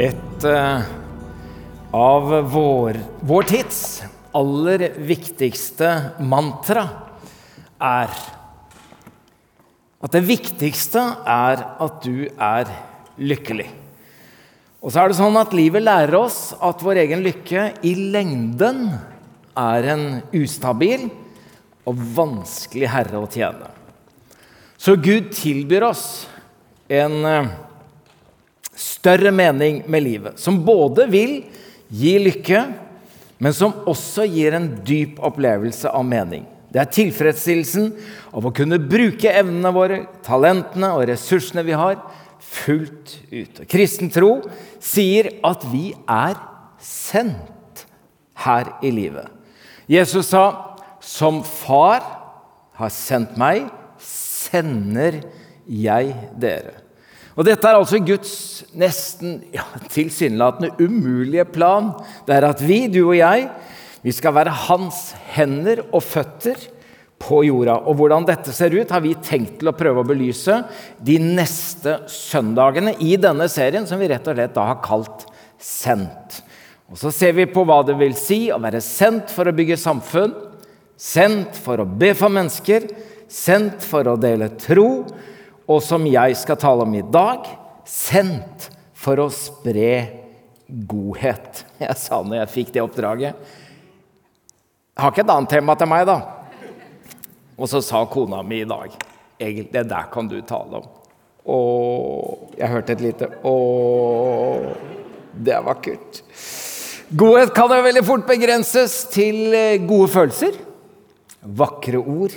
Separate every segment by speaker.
Speaker 1: Et uh, av vår, vår tids aller viktigste mantra er at det viktigste er at du er lykkelig. Og så er det sånn at livet lærer oss at vår egen lykke i lengden er en ustabil og vanskelig herre å tjene. Så Gud tilbyr oss en eh, større mening med livet, som både vil gi lykke, men som også gir en dyp opplevelse av mening. Det er tilfredsstillelsen av å kunne bruke evnene våre, talentene og ressursene vi har, fullt ut. Kristen tro sier at vi er sendt her i livet. Jesus sa, 'Som Far har sendt meg, sender jeg dere'. Og Dette er altså Guds nesten ja, tilsynelatende umulige plan. Det er at vi, du og jeg, vi skal være hans hender og føtter på jorda. Og Hvordan dette ser ut, har vi tenkt til å prøve å belyse de neste søndagene i denne serien, som vi rett og slett da har kalt Sendt. Og Så ser vi på hva det vil si å være sendt for å bygge samfunn, sendt for å be for mennesker, sendt for å dele tro, og som jeg skal tale om i dag, sendt for å spre godhet. Jeg sa når jeg fikk det oppdraget Jeg har ikke et annet tema til meg, da. Og så sa kona mi i dag Egil, det der kan du tale om. Og jeg hørte et lite Å, det er vakkert. Godhet kan jo veldig fort begrenses til eh, gode følelser, vakre ord.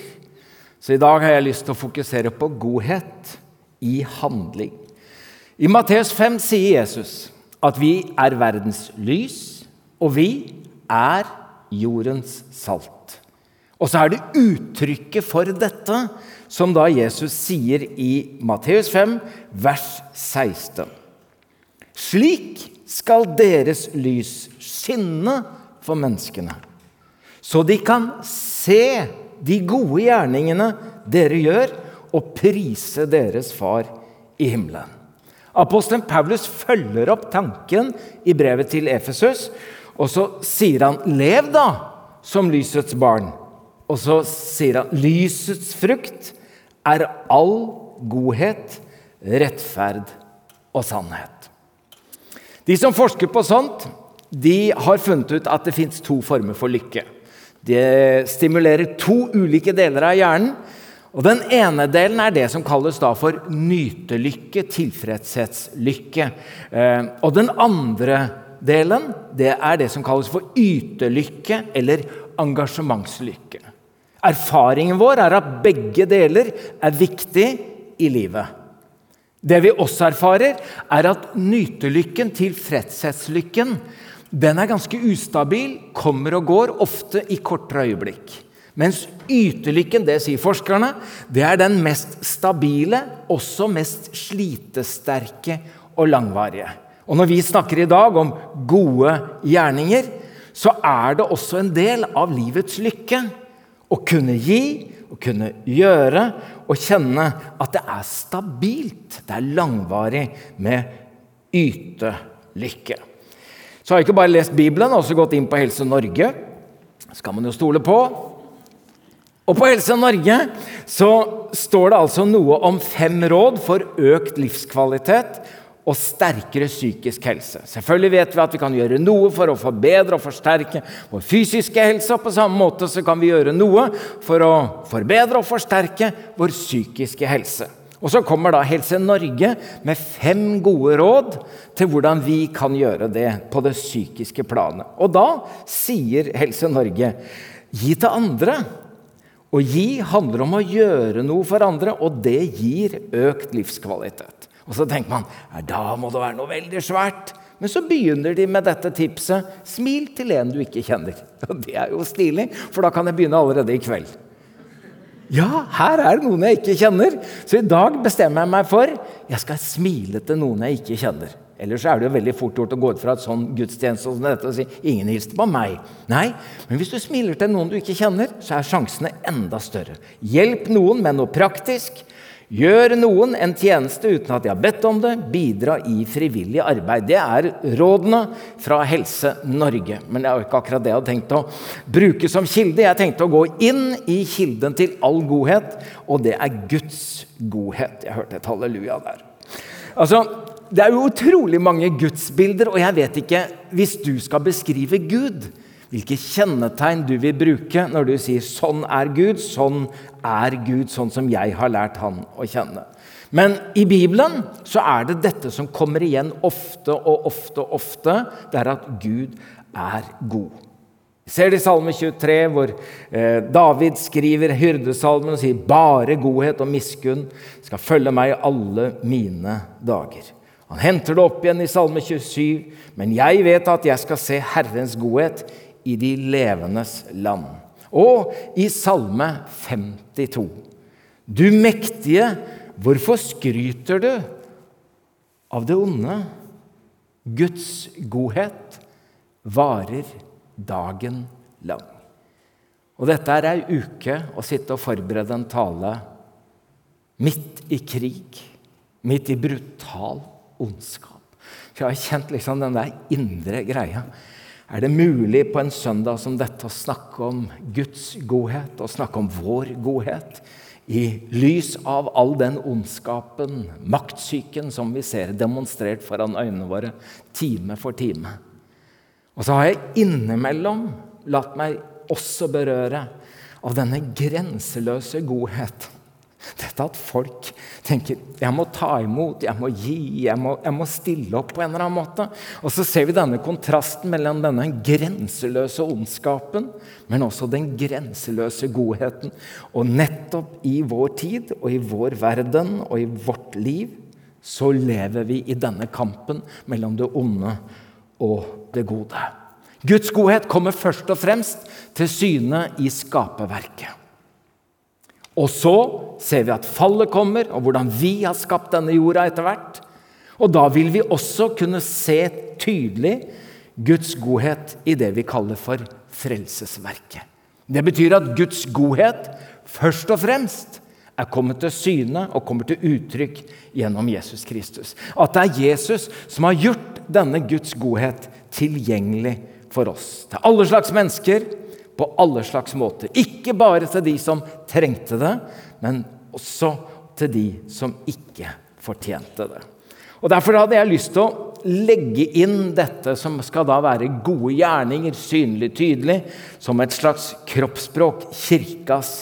Speaker 1: Så i dag har jeg lyst til å fokusere på godhet i handling. I Matteus 5 sier Jesus at vi er verdens lys, og vi er jordens salt. Og så er det uttrykket for dette som da Jesus sier i Matteus 5, vers 16. Slik skal deres lys skinne for menneskene, så de kan se de gode gjerningene dere gjør, og prise deres far i himmelen. Apostelen Paulus følger opp tanken i brevet til Efesus, og så sier han 'lev da som lysets barn'. Og så sier han 'lysets frukt er all godhet, rettferd og sannhet'. De som forsker på sånt, de har funnet ut at det fins to former for lykke. Det stimulerer to ulike deler av hjernen. og Den ene delen er det som kalles for nytelykke, tilfredshetslykke. Eh, og den andre delen det er det som kalles for ytelykke eller engasjementslykke. Erfaringen vår er at begge deler er viktig i livet. Det vi også erfarer, er at nytelykken, tilfredshetslykken, den er ganske ustabil, kommer og går, ofte i kortere øyeblikk. Mens ytelykken, det sier forskerne, det er den mest stabile, også mest slitesterke og langvarige. Og Når vi snakker i dag om gode gjerninger, så er det også en del av livets lykke å kunne gi, å kunne gjøre og kjenne at det er stabilt, det er langvarig med ytelykke. Så har jeg ikke bare lest Bibelen, også gått inn på Helse Norge. Det skal man jo stole på. Og på Helse Norge så står det altså noe om fem råd for økt livskvalitet og sterkere psykisk helse. Selvfølgelig vet vi at vi kan gjøre noe for å forbedre og forsterke vår fysiske helse, og på samme måte så kan vi gjøre noe for å forbedre og forsterke vår psykiske helse. Og Så kommer da Helse Norge med fem gode råd til hvordan vi kan gjøre det på det psykiske planet. Og da sier Helse Norge gi til andre. Å gi handler om å gjøre noe for andre, og det gir økt livskvalitet. Og så tenker man da må det være noe veldig svært. Men så begynner de med dette tipset. Smil til en du ikke kjenner. Og Det er jo stilig, for da kan jeg begynne allerede i kveld. Ja, her er det noen jeg ikke kjenner. Så i dag bestemmer jeg meg for jeg skal smile til noen jeg ikke kjenner. Ellers er det jo veldig fort gjort å gå ut fra et sånn gudstjeneste som dette og si 'ingen hilste på meg'. Nei, men hvis du smiler til noen du ikke kjenner, så er sjansene enda større. Hjelp noen med noe praktisk. Gjør noen en tjeneste uten at de har bedt om det, bidra i frivillig arbeid. Det er rådene fra Helse Norge. Men det er jo ikke akkurat det jeg hadde tenkt å bruke som kilde. Jeg tenkte å gå inn i kilden til all godhet, og det er Guds godhet. Jeg hørte et halleluja der. Altså, Det er jo utrolig mange gudsbilder, og jeg vet ikke Hvis du skal beskrive Gud, hvilke kjennetegn du vil bruke når du sier 'sånn er Gud', 'sånn er Gud', sånn som jeg har lært han å kjenne. Men i Bibelen så er det dette som kommer igjen ofte og ofte og ofte. Det er at Gud er god. Vi ser det i Salme 23, hvor eh, David skriver hyrdesalmen og sier 'bare godhet og miskunn skal følge meg alle mine dager'. Han henter det opp igjen i Salme 27, men jeg vet at jeg skal se Herrens godhet i de levendes land. Og i Salme 52. Du mektige, hvorfor skryter du av det onde? Guds godhet varer dagen lang. Og dette er ei uke å sitte og forberede en tale midt i krig, midt i brutal ondskap. For jeg har kjent liksom den der indre greia. Er det mulig på en søndag som dette å snakke om Guds godhet og snakke om vår godhet? I lys av all den ondskapen, maktsyken, som vi ser demonstrert foran øynene våre time for time. Og så har jeg innimellom latt meg også berøre av denne grenseløse godhet dette at folk tenker 'jeg må ta imot, jeg må gi, jeg må, jeg må, stille opp' på en eller annen måte. Og så ser vi denne kontrasten mellom denne grenseløse ondskapen, men også den grenseløse godheten. Og nettopp i vår tid og i vår verden og i vårt liv så lever vi i denne kampen mellom det onde og det gode. Guds godhet kommer først og fremst til syne i skaperverket. Og så ser vi at fallet kommer, og hvordan vi har skapt denne jorda etter hvert. Og da vil vi også kunne se tydelig Guds godhet i det vi kaller for frelsesverket. Det betyr at Guds godhet først og fremst er kommet til syne og kommer til uttrykk gjennom Jesus Kristus. At det er Jesus som har gjort denne Guds godhet tilgjengelig for oss. Til alle slags mennesker på alle slags måter. Ikke bare til de som trengte det, men også til de som ikke fortjente det. Og Derfor hadde jeg lyst til å legge inn dette som skal da være gode gjerninger, synlig tydelig, som et slags kroppsspråk. Kirkas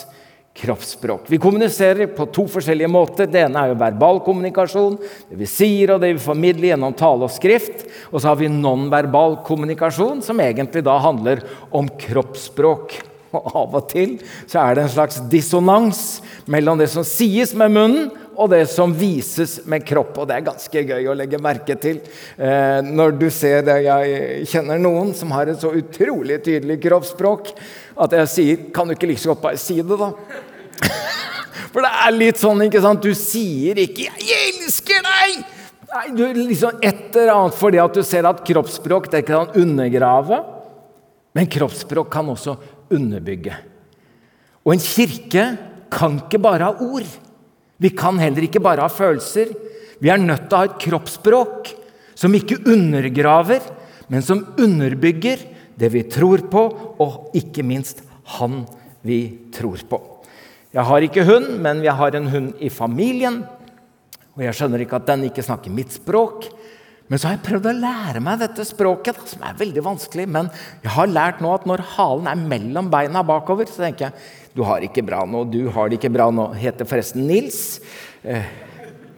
Speaker 1: kroppsspråk. Vi kommuniserer på to forskjellige måter. Det ene er jo verbal kommunikasjon. Det vi sier og det vi formidler gjennom tale og skrift. Og så har vi nonverbal kommunikasjon, som egentlig da handler om kroppsspråk. Og av og til så er det en slags dissonans mellom det som sies med munnen, og det som vises med kropp. Og det er ganske gøy å legge merke til eh, når du ser det. Jeg kjenner noen som har et så utrolig tydelig kroppsspråk at jeg sier Kan du ikke like så godt bare si det, da? For det er litt sånn, ikke sant? Du sier ikke 'Jeg elsker deg'! Nei, du liksom Et eller annet fordi at du ser at kroppsspråk det kan undergrave. Men kroppsspråk kan også underbygge. Og en kirke kan ikke bare ha ord. Vi kan heller ikke bare ha følelser. Vi er nødt til å ha et kroppsspråk som ikke undergraver, men som underbygger det vi tror på, og ikke minst han vi tror på. Jeg har ikke hund, men jeg har en hund i familien. Og jeg skjønner ikke at den ikke snakker mitt språk. Men så har jeg prøvd å lære meg dette språket, som er veldig vanskelig. Men jeg har lært nå at når halen er mellom beina bakover, så tenker jeg du har ikke bra nå, du har det ikke bra nå. Heter forresten Nils. Eh,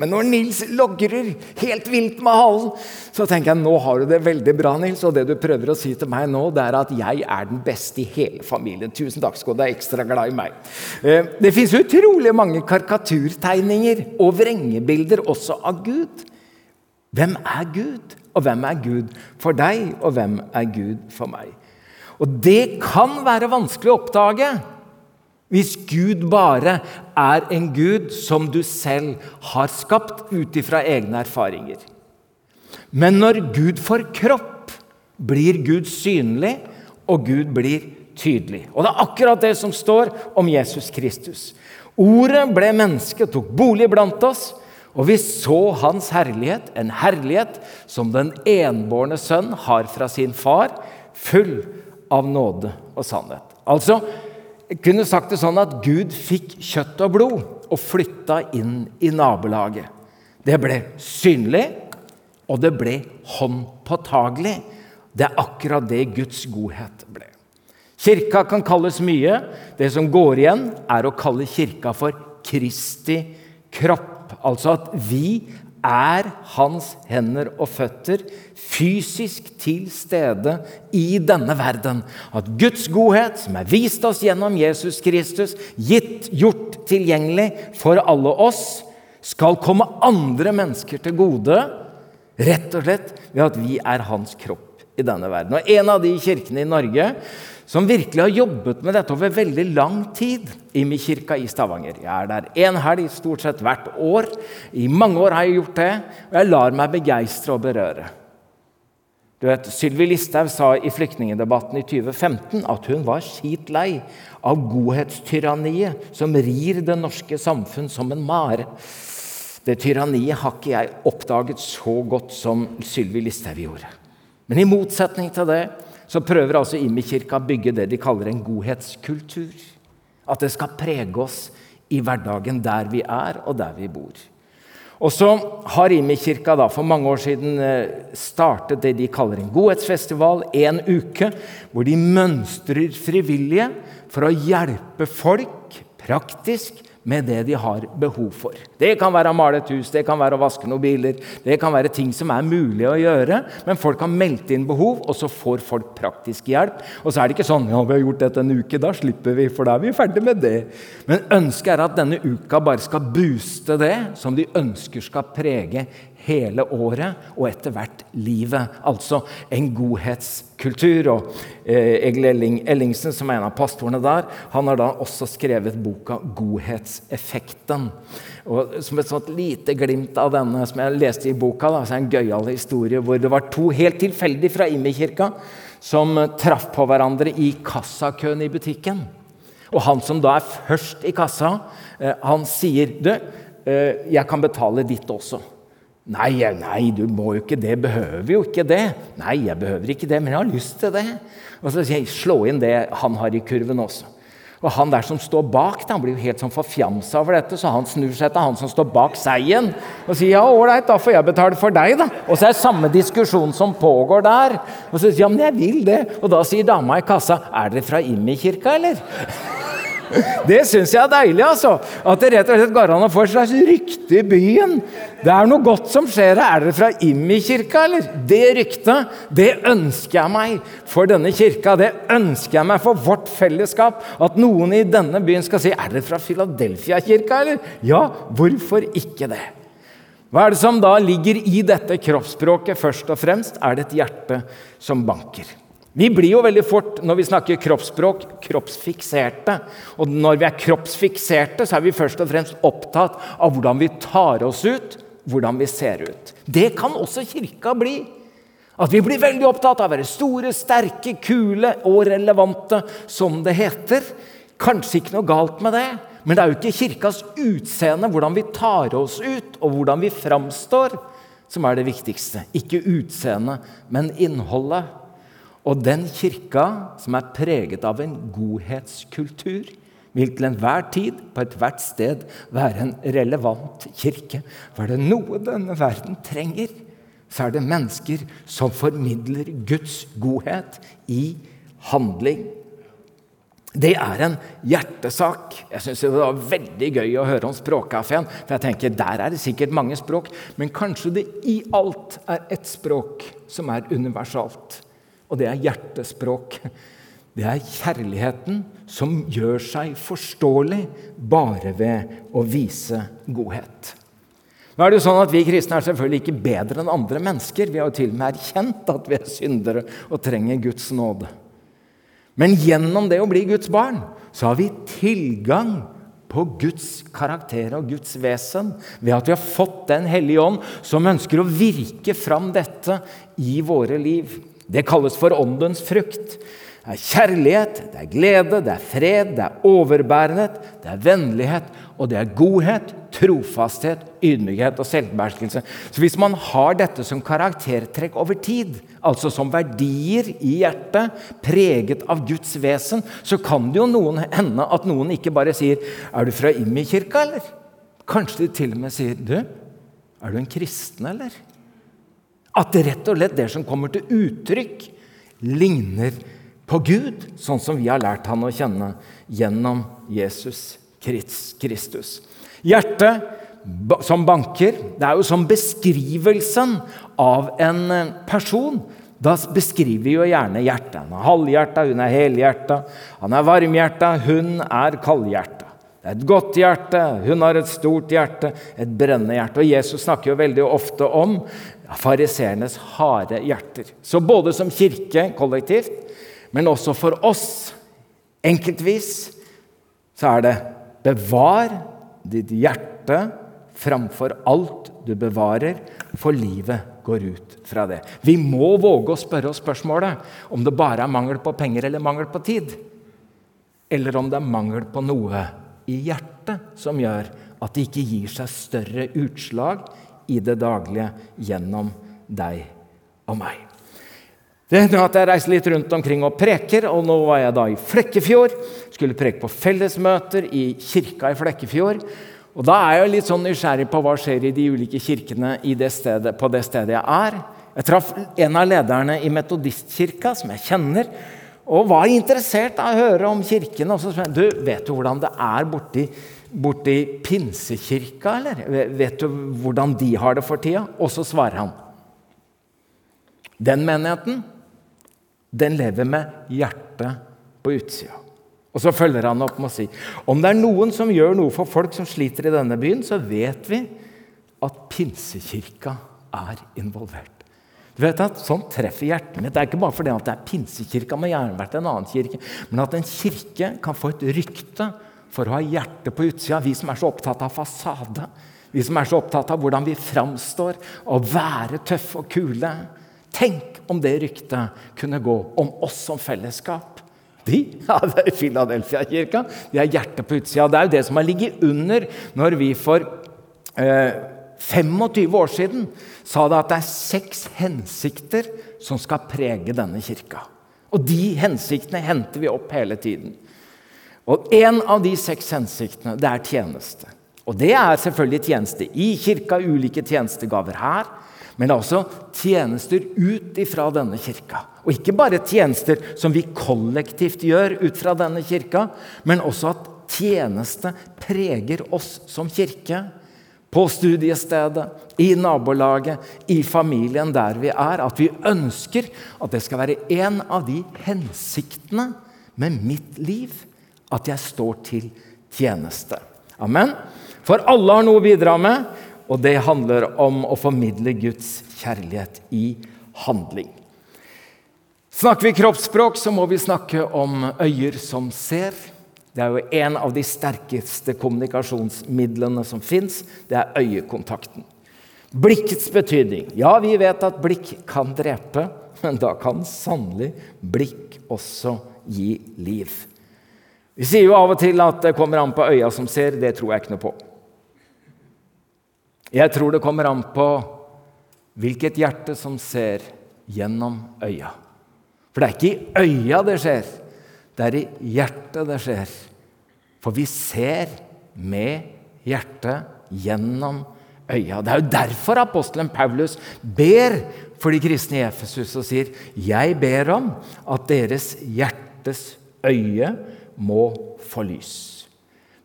Speaker 1: men når Nils logrer helt vilt med halen, så tenker jeg nå har du det veldig bra, Nils. Og det du prøver å si til meg nå, det er at jeg er den beste i hele familien. Tusen takk skal du ha, ekstra glad i meg. Eh, det fins utrolig mange karikaturtegninger og vrengebilder også av Gud. Hvem er Gud? Og hvem er Gud for deg, og hvem er Gud for meg? Og det kan være vanskelig å oppdage hvis Gud bare er en Gud som du selv har skapt ut ifra egne erfaringer. Men når Gud får kropp, blir Gud synlig, og Gud blir tydelig. Og det er akkurat det som står om Jesus Kristus. Ordet ble menneske, og tok bolig blant oss, og vi så hans herlighet, en herlighet som den enbårne sønn har fra sin far, full av nåde og sannhet. Altså, jeg kunne sagt det sånn at Gud fikk kjøtt og blod og flytta inn i nabolaget. Det ble synlig, og det ble håndpåtagelig. Det er akkurat det Guds godhet ble. Kirka kan kalles mye. Det som går igjen, er å kalle kirka for Kristi kropp. Altså at vi er hans hender og føtter, fysisk til stede i denne verden. At Guds godhet, som er vist oss gjennom Jesus Kristus, gitt, gjort tilgjengelig for alle oss, skal komme andre mennesker til gode, rett og slett ved at vi er hans kropp i denne verden. Og En av de kirkene i Norge som virkelig har jobbet med dette over veldig lang tid. i min kirke i Stavanger. Jeg er der én helg stort sett hvert år. I mange år har jeg gjort det, og jeg lar meg begeistre og berøre. Du vet, Sylvi Listhaug sa i flyktningdebatten i 2015 at hun var skit lei av godhetstyranniet som rir det norske samfunn som en mare. Det tyranniet har ikke jeg oppdaget så godt som Sylvi Listhaug gjorde. Men i motsetning til det så prøver altså Imi-kirka å bygge det de kaller en godhetskultur. At det skal prege oss i hverdagen der vi er, og der vi bor. Og så har Imi-kirka for mange år siden eh, startet det de kaller en godhetsfestival. En uke hvor de mønstrer frivillige for å hjelpe folk praktisk med det de har behov for. Det kan være å male et hus, det kan være å vaske noen biler. Det kan være ting som er mulig å gjøre, men folk har meldt inn behov, og så får folk praktisk hjelp. Og så er det ikke sånn ja, vi har gjort dette en uke, da slipper vi, for da er vi ferdig med det. Men ønsket er at denne uka bare skal booste det som de ønsker skal prege hele året og etter hvert livet. Altså en godhetskultur. Og eh, Egil Elling, Ellingsen, som er en av pastorene der, han har da også skrevet boka 'Godhetseffekten'. Og Som et sånt lite glimt av denne som jeg leste i boka, da, så er en gøyal historie hvor det var to helt tilfeldig fra Imi-kirka som traff på hverandre i kassakøen i butikken. Og han som da er først i kassa, eh, han sier du, eh, jeg kan betale ditt også. Nei, nei, du må jo ikke det. Behøver jo ikke det. Nei, jeg behøver ikke det, men jeg har lyst til det. Og så sier jeg, Slå inn det han har i kurven også. Og Han der som står bak, han blir jo helt sånn forfjamsa over dette, så han snur seg til han som står bak seien og sier ja, ålreit, da får jeg betale for deg, da. Og så er det samme diskusjon som pågår der. Og så sier han ja, men jeg vil det. Og da sier dama i kassa er dere fra Immi kirka, eller? Det syns jeg er deilig. altså. At det rett og slett går an å få et slags rykte i byen. Det er noe godt som skjer her. Er dere fra Immi-kirka, eller? Det ryktet, det ønsker jeg meg for denne kirka. Det ønsker jeg meg for vårt fellesskap. At noen i denne byen skal si Er dere fra Philadelphia-kirka, eller? Ja, hvorfor ikke det? Hva er det som da ligger i dette kroppsspråket? Først og fremst er det et hjerte som banker. Vi blir jo veldig fort, når vi snakker kroppsspråk, kroppsfikserte. Og når vi er kroppsfikserte, så er vi først og fremst opptatt av hvordan vi tar oss ut, hvordan vi ser ut. Det kan også kirka bli. At vi blir veldig opptatt av å være store, sterke, kule og relevante, som det heter. Kanskje ikke noe galt med det, men det er jo ikke kirkas utseende, hvordan vi tar oss ut, og hvordan vi framstår, som er det viktigste. Ikke utseendet, men innholdet. Og den kirka som er preget av en godhetskultur, vil til enhver tid, på ethvert sted, være en relevant kirke. For er det noe denne verden trenger, så er det mennesker som formidler Guds godhet i handling. Det er en hjertesak. Jeg synes Det var veldig gøy å høre om Språkkafeen. For jeg tenker, Der er det sikkert mange språk, men kanskje det i alt er ett språk som er universalt og det er hjertespråk. Det er kjærligheten som gjør seg forståelig bare ved å vise godhet. Nå er det jo sånn at Vi kristne er selvfølgelig ikke bedre enn andre mennesker. Vi har jo til og med erkjent at vi er syndere og trenger Guds nåde. Men gjennom det å bli Guds barn, så har vi tilgang på Guds karakter og Guds vesen ved at vi har fått Den hellige ånd, som ønsker å virke fram dette i våre liv. Det kalles for åndens frukt. Det er kjærlighet, det er glede, det er fred, det er overbærenhet, det er vennlighet, og det er godhet, trofasthet, ydmykhet og selvbeherskelse. Så hvis man har dette som karaktertrekk over tid, altså som verdier i hjertet, preget av Guds vesen, så kan det jo noen hende at noen ikke bare sier 'Er du fra Immi kirka', eller?' Kanskje de til og med sier 'Du, er du en kristen, eller?' At det rett og slett det som kommer til uttrykk, ligner på Gud, sånn som vi har lært han å kjenne gjennom Jesus Kristus. Hjertet som banker, det er jo som beskrivelsen av en eh, person. Da beskriver vi jo gjerne hjertet. Han er halvhjerta, hun er helhjerta. Han er varmhjerta, hun er kaldhjerta. Det er et godt hjerte, hun har et stort hjerte, et brennende hjerte. Og Jesus snakker jo veldig ofte om fariseernes harde hjerter. Så både som kirke kollektivt, men også for oss enkeltvis, så er det bevar ditt hjerte framfor alt du bevarer, for livet går ut fra det. Vi må våge å spørre oss spørsmålet om det bare er mangel på penger eller mangel på tid. Eller om det er mangel på noe i hjertet som gjør at det ikke gir seg større utslag i det daglige gjennom deg og meg. Det hender at jeg reiser litt rundt omkring og preker, og nå var jeg da i Flekkefjord. Skulle preke på fellesmøter i kirka i Flekkefjord. Og Da er jeg litt sånn nysgjerrig på hva skjer i de ulike kirkene det stedet, på det stedet jeg er. Jeg traff en av lederne i Metodistkirka, som jeg kjenner, og var interessert av å høre om kirkene. Og så spør jeg, du, vet du hvordan det er borti, borti Pinsekirka, eller? Vet du hvordan de har det for tida? Og så svarer han. Den menigheten, den lever med hjertet på utsida. Og så følger han opp med å si om det er noen som gjør noe for folk som sliter i denne byen, så vet vi at Pinsekirka er involvert. Du vet at Sånn treffer hjertet mitt. Det er ikke bare fordi at det er pinsekirka, men gjerne vært en annen kirke. Men at en kirke kan få et rykte for å ha hjertet på utsida. Vi som er så opptatt av fasade, vi som er så opptatt av hvordan vi framstår, og være tøffe og kule. Tenk om det ryktet kunne gå om oss som fellesskap. De ja, det er Philadelphia-kirka. De har hjertet på utsida. Det er jo det som har ligget under når vi for eh, 25 år siden sa det at det er seks hensikter som skal prege denne kirka. Og de hensiktene henter vi opp hele tiden. Og En av de seks hensiktene det er tjeneste. Og Det er selvfølgelig tjeneste i kirka, ulike tjenestegaver her. Men det er også tjenester ut ifra denne kirka. Og ikke bare tjenester som vi kollektivt gjør ut fra denne kirka, men også at tjeneste preger oss som kirke på studiestedet, i nabolaget, i familien der vi er. At vi ønsker at det skal være en av de hensiktene med mitt liv at jeg står til tjeneste. Amen. For alle har noe å bidra med, og det handler om å formidle Guds kjærlighet i handling. Snakker vi kroppsspråk, så må vi snakke om øyer som ser det er jo en av de sterkeste kommunikasjonsmidlene som fins. Det er øyekontakten. Blikkets betydning. Ja, vi vet at blikk kan drepe, men da kan sannelig blikk også gi liv. Vi sier jo av og til at det kommer an på øya som ser. Det tror jeg ikke noe på. Jeg tror det kommer an på hvilket hjerte som ser gjennom øya. For det er ikke i øya det skjer. Det er i hjertet det skjer. For vi ser med hjertet gjennom øya. Det er jo derfor apostelen Paulus ber for de kristne i Efesus og sier, 'Jeg ber om at deres hjertes øye må få lys'.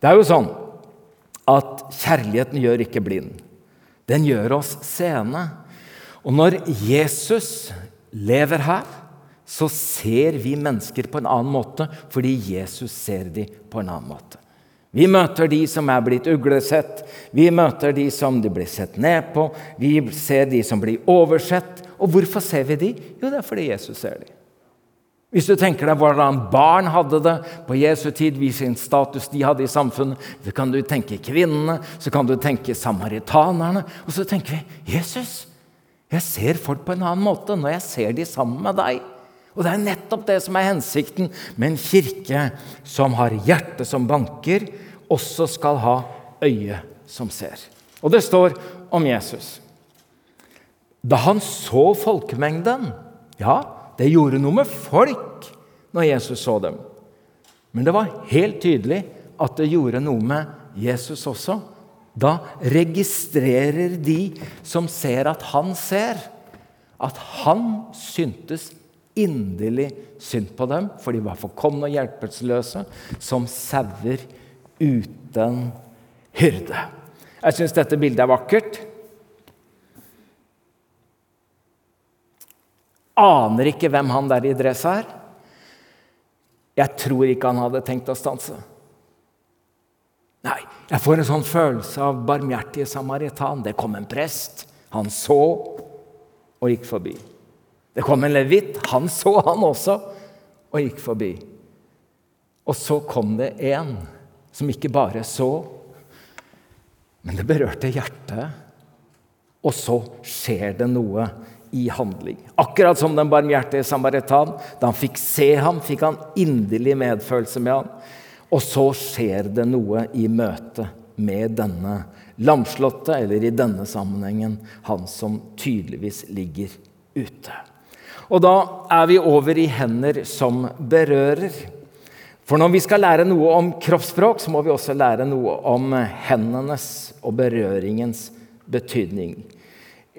Speaker 1: Det er jo sånn at kjærligheten gjør ikke blind. Den gjør oss seende. Og når Jesus lever her, så ser vi mennesker på en annen måte fordi Jesus ser dem på en annen måte. Vi møter de som er blitt uglesett, vi møter de som de blir sett ned på, vi ser de som blir oversett. Og hvorfor ser vi de? Jo, det er fordi Jesus ser de. Hvis du tenker deg hvordan barn hadde det på Jesu tid, hvilken status de hadde i samfunnet, så kan du tenke kvinnene, så kan du tenke samaritanerne. Og så tenker vi Jesus, jeg ser folk på en annen måte når jeg ser de sammen med deg. Og det er nettopp det som er hensikten med en kirke som har hjerte som banker, også skal ha øye som ser. Og det står om Jesus. Da han så folkemengden Ja, det gjorde noe med folk når Jesus så dem. Men det var helt tydelig at det gjorde noe med Jesus også. Da registrerer de som ser at han ser, at han syntes inderlig synd på dem, for de var forkomne og hjelpeløse, som sauer uten hyrde. Jeg syns dette bildet er vakkert. Aner ikke hvem han der i dress er. Jeg tror ikke han hadde tenkt å stanse. Nei, jeg får en sånn følelse av barmhjertige samaritan. Det kom en prest. Han så og gikk forbi. Det kom en levitt. Han så, han også, og gikk forbi. Og så kom det en som ikke bare så, men det berørte hjertet. Og så skjer det noe i handling. Akkurat som den barmhjertige samaritan. Da han fikk se ham, fikk han inderlig medfølelse med ham. Og så skjer det noe i møte med denne lamslåtte, eller i denne sammenhengen han som tydeligvis ligger ute. Og da er vi over i hender som berører. For når vi skal lære noe om kroppsspråk, så må vi også lære noe om hendenes og berøringens betydning.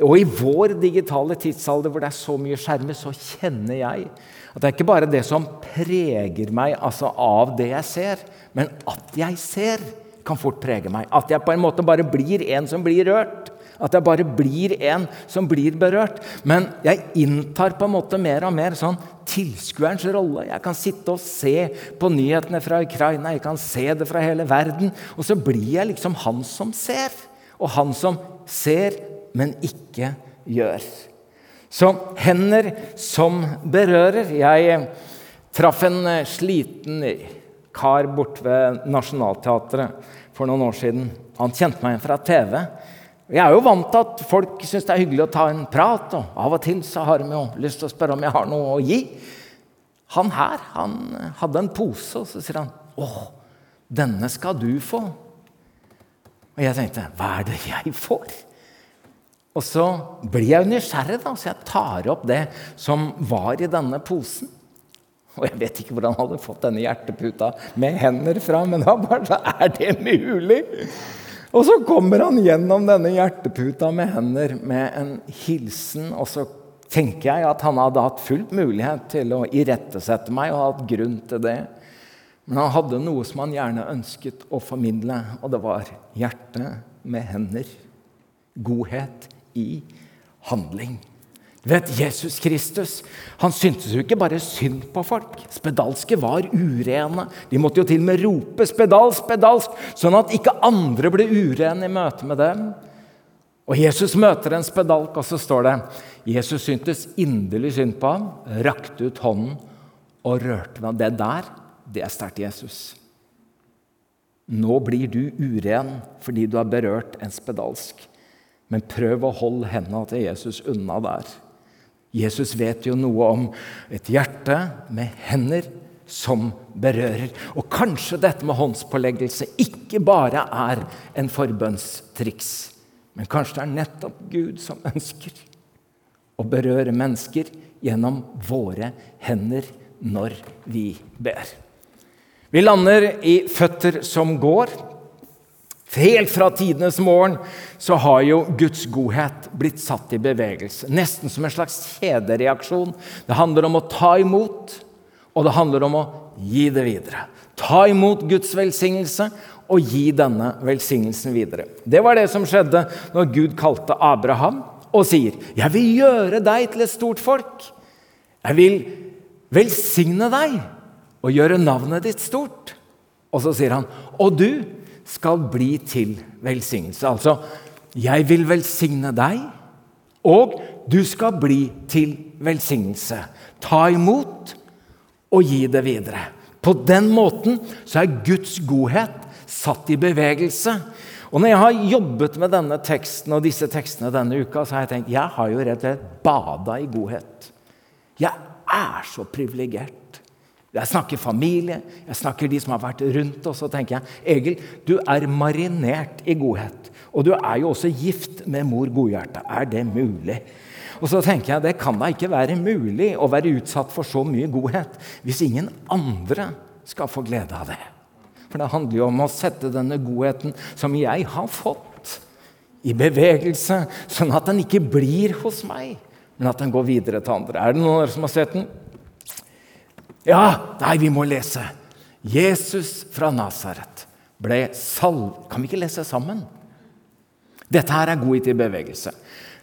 Speaker 1: Og i vår digitale tidsalder hvor det er så mye skjermer, så kjenner jeg at det er ikke bare det som preger meg altså av det jeg ser, men at jeg ser, kan fort prege meg. At jeg på en måte bare blir en som blir rørt. At jeg bare blir en som blir berørt. Men jeg inntar på en måte mer og mer sånn tilskuerens rolle. Jeg kan sitte og se på nyhetene fra Ukraina, jeg kan se det fra hele verden. Og så blir jeg liksom han som ser. Og han som ser men ikke gjør. Så hender som berører. Jeg traff en sliten kar borte ved Nationaltheatret for noen år siden. Han kjente meg igjen fra TV. Jeg er jo vant til at folk syns det er hyggelig å ta en prat, og av og til så har de jo lyst til å spørre om jeg har noe å gi. Han her han hadde en pose, og så sier han 'Å, denne skal du få'. Og jeg tenkte 'Hva er det jeg får?' Og så blir jeg nysgjerrig, da, så jeg tar opp det som var i denne posen. Og jeg vet ikke hvor han hadde fått denne hjerteputa med hender fra, men da bare så er det mulig? Og så kommer han gjennom denne hjerteputa med hender med en hilsen, og så tenker jeg at han hadde hatt fullt mulighet til å irettesette meg og hatt grunn til det. Men han hadde noe som han gjerne ønsket å formidle, og det var hjerte med hender. Godhet i handling. Du vet, Jesus Kristus han syntes jo ikke bare synd på folk. Spedalske var urene. De måtte jo til og med rope 'spedalsk, spedalsk', sånn at ikke andre ble urene i møte med dem. Og Jesus møter en spedalk, og så står det Jesus syntes inderlig synd på ham, rakte ut hånden og rørte ved ham. Det der, det er sterkt Jesus. Nå blir du uren fordi du har berørt en spedalsk. Men prøv å holde hendene til Jesus unna der. Jesus vet jo noe om et hjerte med hender som berører. Og kanskje dette med håndspåleggelse ikke bare er en forbønnstriks, men kanskje det er nettopp Gud som ønsker å berøre mennesker gjennom våre hender når vi ber. Vi lander i føtter som går. Helt fra tidenes morgen så har jo Guds godhet blitt satt i bevegelse. Nesten som en slags kjedereaksjon. Det handler om å ta imot, og det handler om å gi det videre. Ta imot Guds velsignelse og gi denne velsignelsen videre. Det var det som skjedde når Gud kalte Abraham og sier, 'Jeg vil gjøre deg til et stort folk.' 'Jeg vil velsigne deg og gjøre navnet ditt stort.' Og så sier han, 'Og du' skal bli til velsignelse. Altså, jeg vil velsigne deg, og du skal bli til velsignelse. Ta imot og gi det videre. På den måten så er Guds godhet satt i bevegelse. Og når jeg har jobbet med denne teksten og disse tekstene denne uka, så har jeg tenkt jeg har jo rett og slett bada i godhet. Jeg er så privilegert. Jeg snakker familie, jeg snakker de som har vært rundt oss. Og tenker jeg, Egil, du er marinert i godhet. Og du er jo også gift med mor Godhjerte. Er det mulig? Og så tenker jeg, Det kan da ikke være mulig å være utsatt for så mye godhet hvis ingen andre skal få glede av det. For det handler jo om å sette denne godheten som jeg har fått, i bevegelse, sånn at den ikke blir hos meg, men at den går videre til andre. Er det noen som har sett den? Ja, nei, vi må lese. Jesus fra Nasaret ble salv... Kan vi ikke lese sammen? Dette her er godhet i bevegelse.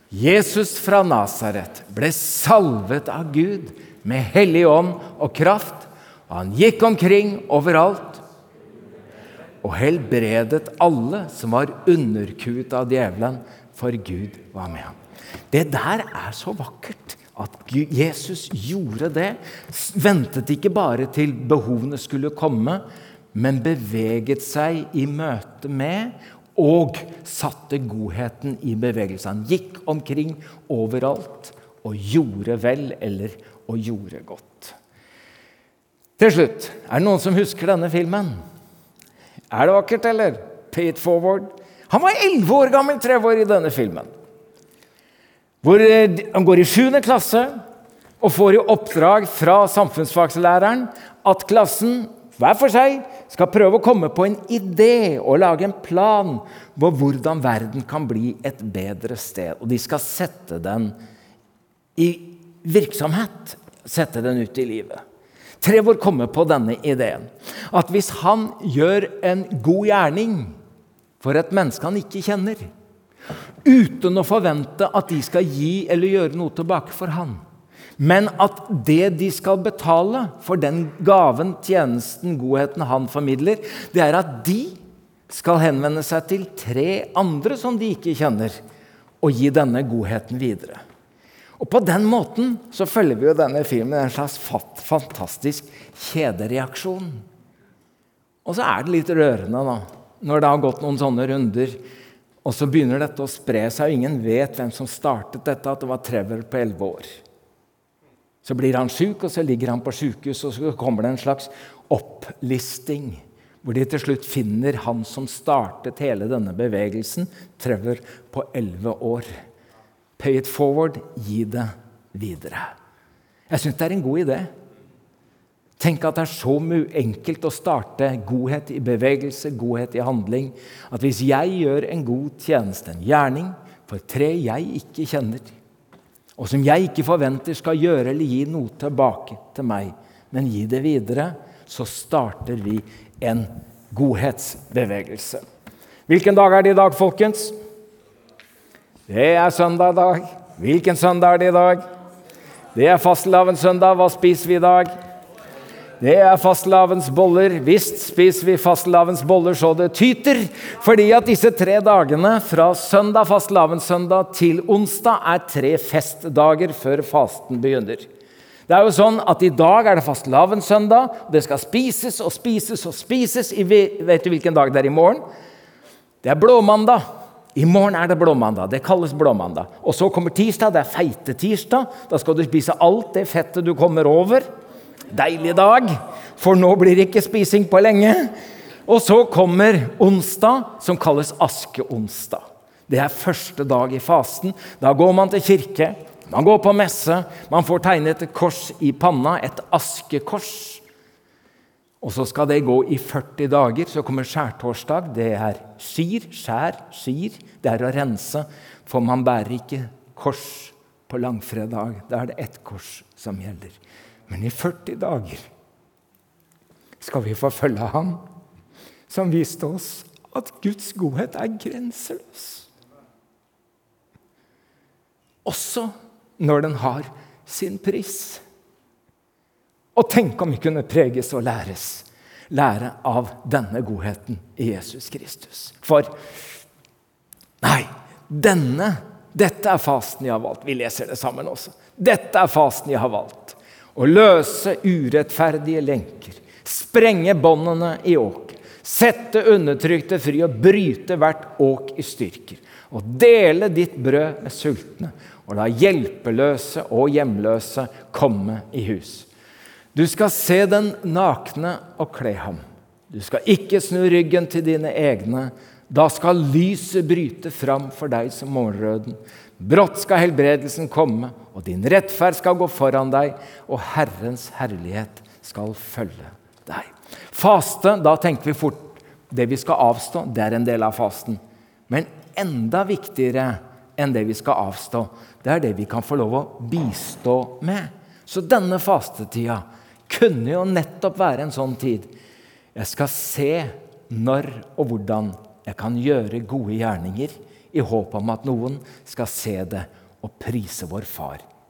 Speaker 1: Jesus fra Nasaret ble salvet av Gud med hellig ånd og kraft, og han gikk omkring overalt og helbredet alle som var underkuet av djevelen, for Gud var med ham. Det der er så vakkert. At Jesus gjorde det. Ventet ikke bare til behovene skulle komme, men beveget seg i møte med og satte godheten i bevegelse. Han gikk omkring overalt og gjorde vel eller og gjorde godt. Til slutt, er det noen som husker denne filmen? Er det vakkert, eller? Pay it forward. Han var elleve år gammel Trevor i denne filmen. Hvor eh, han går i 7. klasse og får i oppdrag fra samfunnsfagslæreren at klassen hver for seg skal prøve å komme på en idé og lage en plan på hvordan verden kan bli et bedre sted. Og de skal sette den i virksomhet, sette den ut i livet. Trevor kommer på denne ideen. At hvis han gjør en god gjerning for et menneske han ikke kjenner, uten å forvente at de skal gi eller gjøre noe tilbake for han. Men at det de skal betale for den gaven, tjenesten, godheten han formidler, det er at de skal henvende seg til tre andre som de ikke kjenner, og gi denne godheten videre. Og På den måten så følger vi jo denne filmen en slags fantastisk kjedereaksjon. Og så er det litt rørende, da, når det har gått noen sånne runder og så begynner dette å spre seg, og ingen vet hvem som startet dette, at det var Trevor på elleve år. Så blir han sjuk, og så ligger han på sjukehus, og så kommer det en slags opplisting. Hvor de til slutt finner han som startet hele denne bevegelsen, Trevor på elleve år. Pay it forward, gi det videre. Jeg syns det er en god idé. Tenk at det er så enkelt å starte godhet i bevegelse, godhet i handling. At hvis jeg gjør en god tjeneste, en gjerning, for tre jeg ikke kjenner, og som jeg ikke forventer skal gjøre eller gi noe tilbake til meg, men gi det videre, så starter vi en godhetsbevegelse. Hvilken dag er det i dag, folkens? Det er søndag i dag. Hvilken søndag er det i dag? Det er fastelavnssøndag. Hva spiser vi i dag? Det er fastelavns boller. Visst spiser vi fastelavns boller så det tyter. Fordi at disse tre dagene, fra søndag fastelavnssøndag til onsdag, er tre festdager før fasten begynner. Det er jo sånn at I dag er det fastelavnssøndag. Det skal spises og spises og spises. Vet du hvilken dag det er i morgen? Det er blåmandag. I morgen er det blåmandag. Det kalles blåmandag. Og så kommer tirsdag. Det er feitetirsdag. Da skal du spise alt det fettet du kommer over. Deilig dag, for nå blir det ikke spising på lenge. Og så kommer onsdag, som kalles askeonsdag. Det er første dag i fasten. Da går man til kirke, man går på messe, man får tegnet et kors i panna, et askekors. Og så skal det gå i 40 dager. Så kommer skjærtorsdag. Det er skir, skjær, skir. Det er å rense, for man bærer ikke kors på langfredag. Da er det ett kors som gjelder. Men i 40 dager skal vi forfølge ham som viste oss at Guds godhet er grenseløs. Også når den har sin pris. Og tenk om vi kunne preges og læres, lære av denne godheten i Jesus Kristus. For nei, denne, dette er fasten jeg har valgt. Vi leser det sammen også. Dette er fasten jeg har valgt å løse urettferdige lenker, sprenge båndene i åk, sette undertrykte fri og bryte hvert åk i styrker, og dele ditt brød med sultne, og la hjelpeløse og hjemløse komme i hus. Du skal se den nakne og kle ham. Du skal ikke snu ryggen til dine egne. Da skal lyset bryte fram for deg som morgenrøden. Brått skal helbredelsen komme, og din rettferd skal gå foran deg, og Herrens herlighet skal følge deg. Faste, da tenker vi fort det vi skal avstå, det er en del av fasten. Men enda viktigere enn det vi skal avstå, det er det vi kan få lov å bistå med. Så denne fastetida kunne jo nettopp være en sånn tid. Jeg skal se når og hvordan jeg kan gjøre gode gjerninger i håp om at noen skal se det og prise vår Far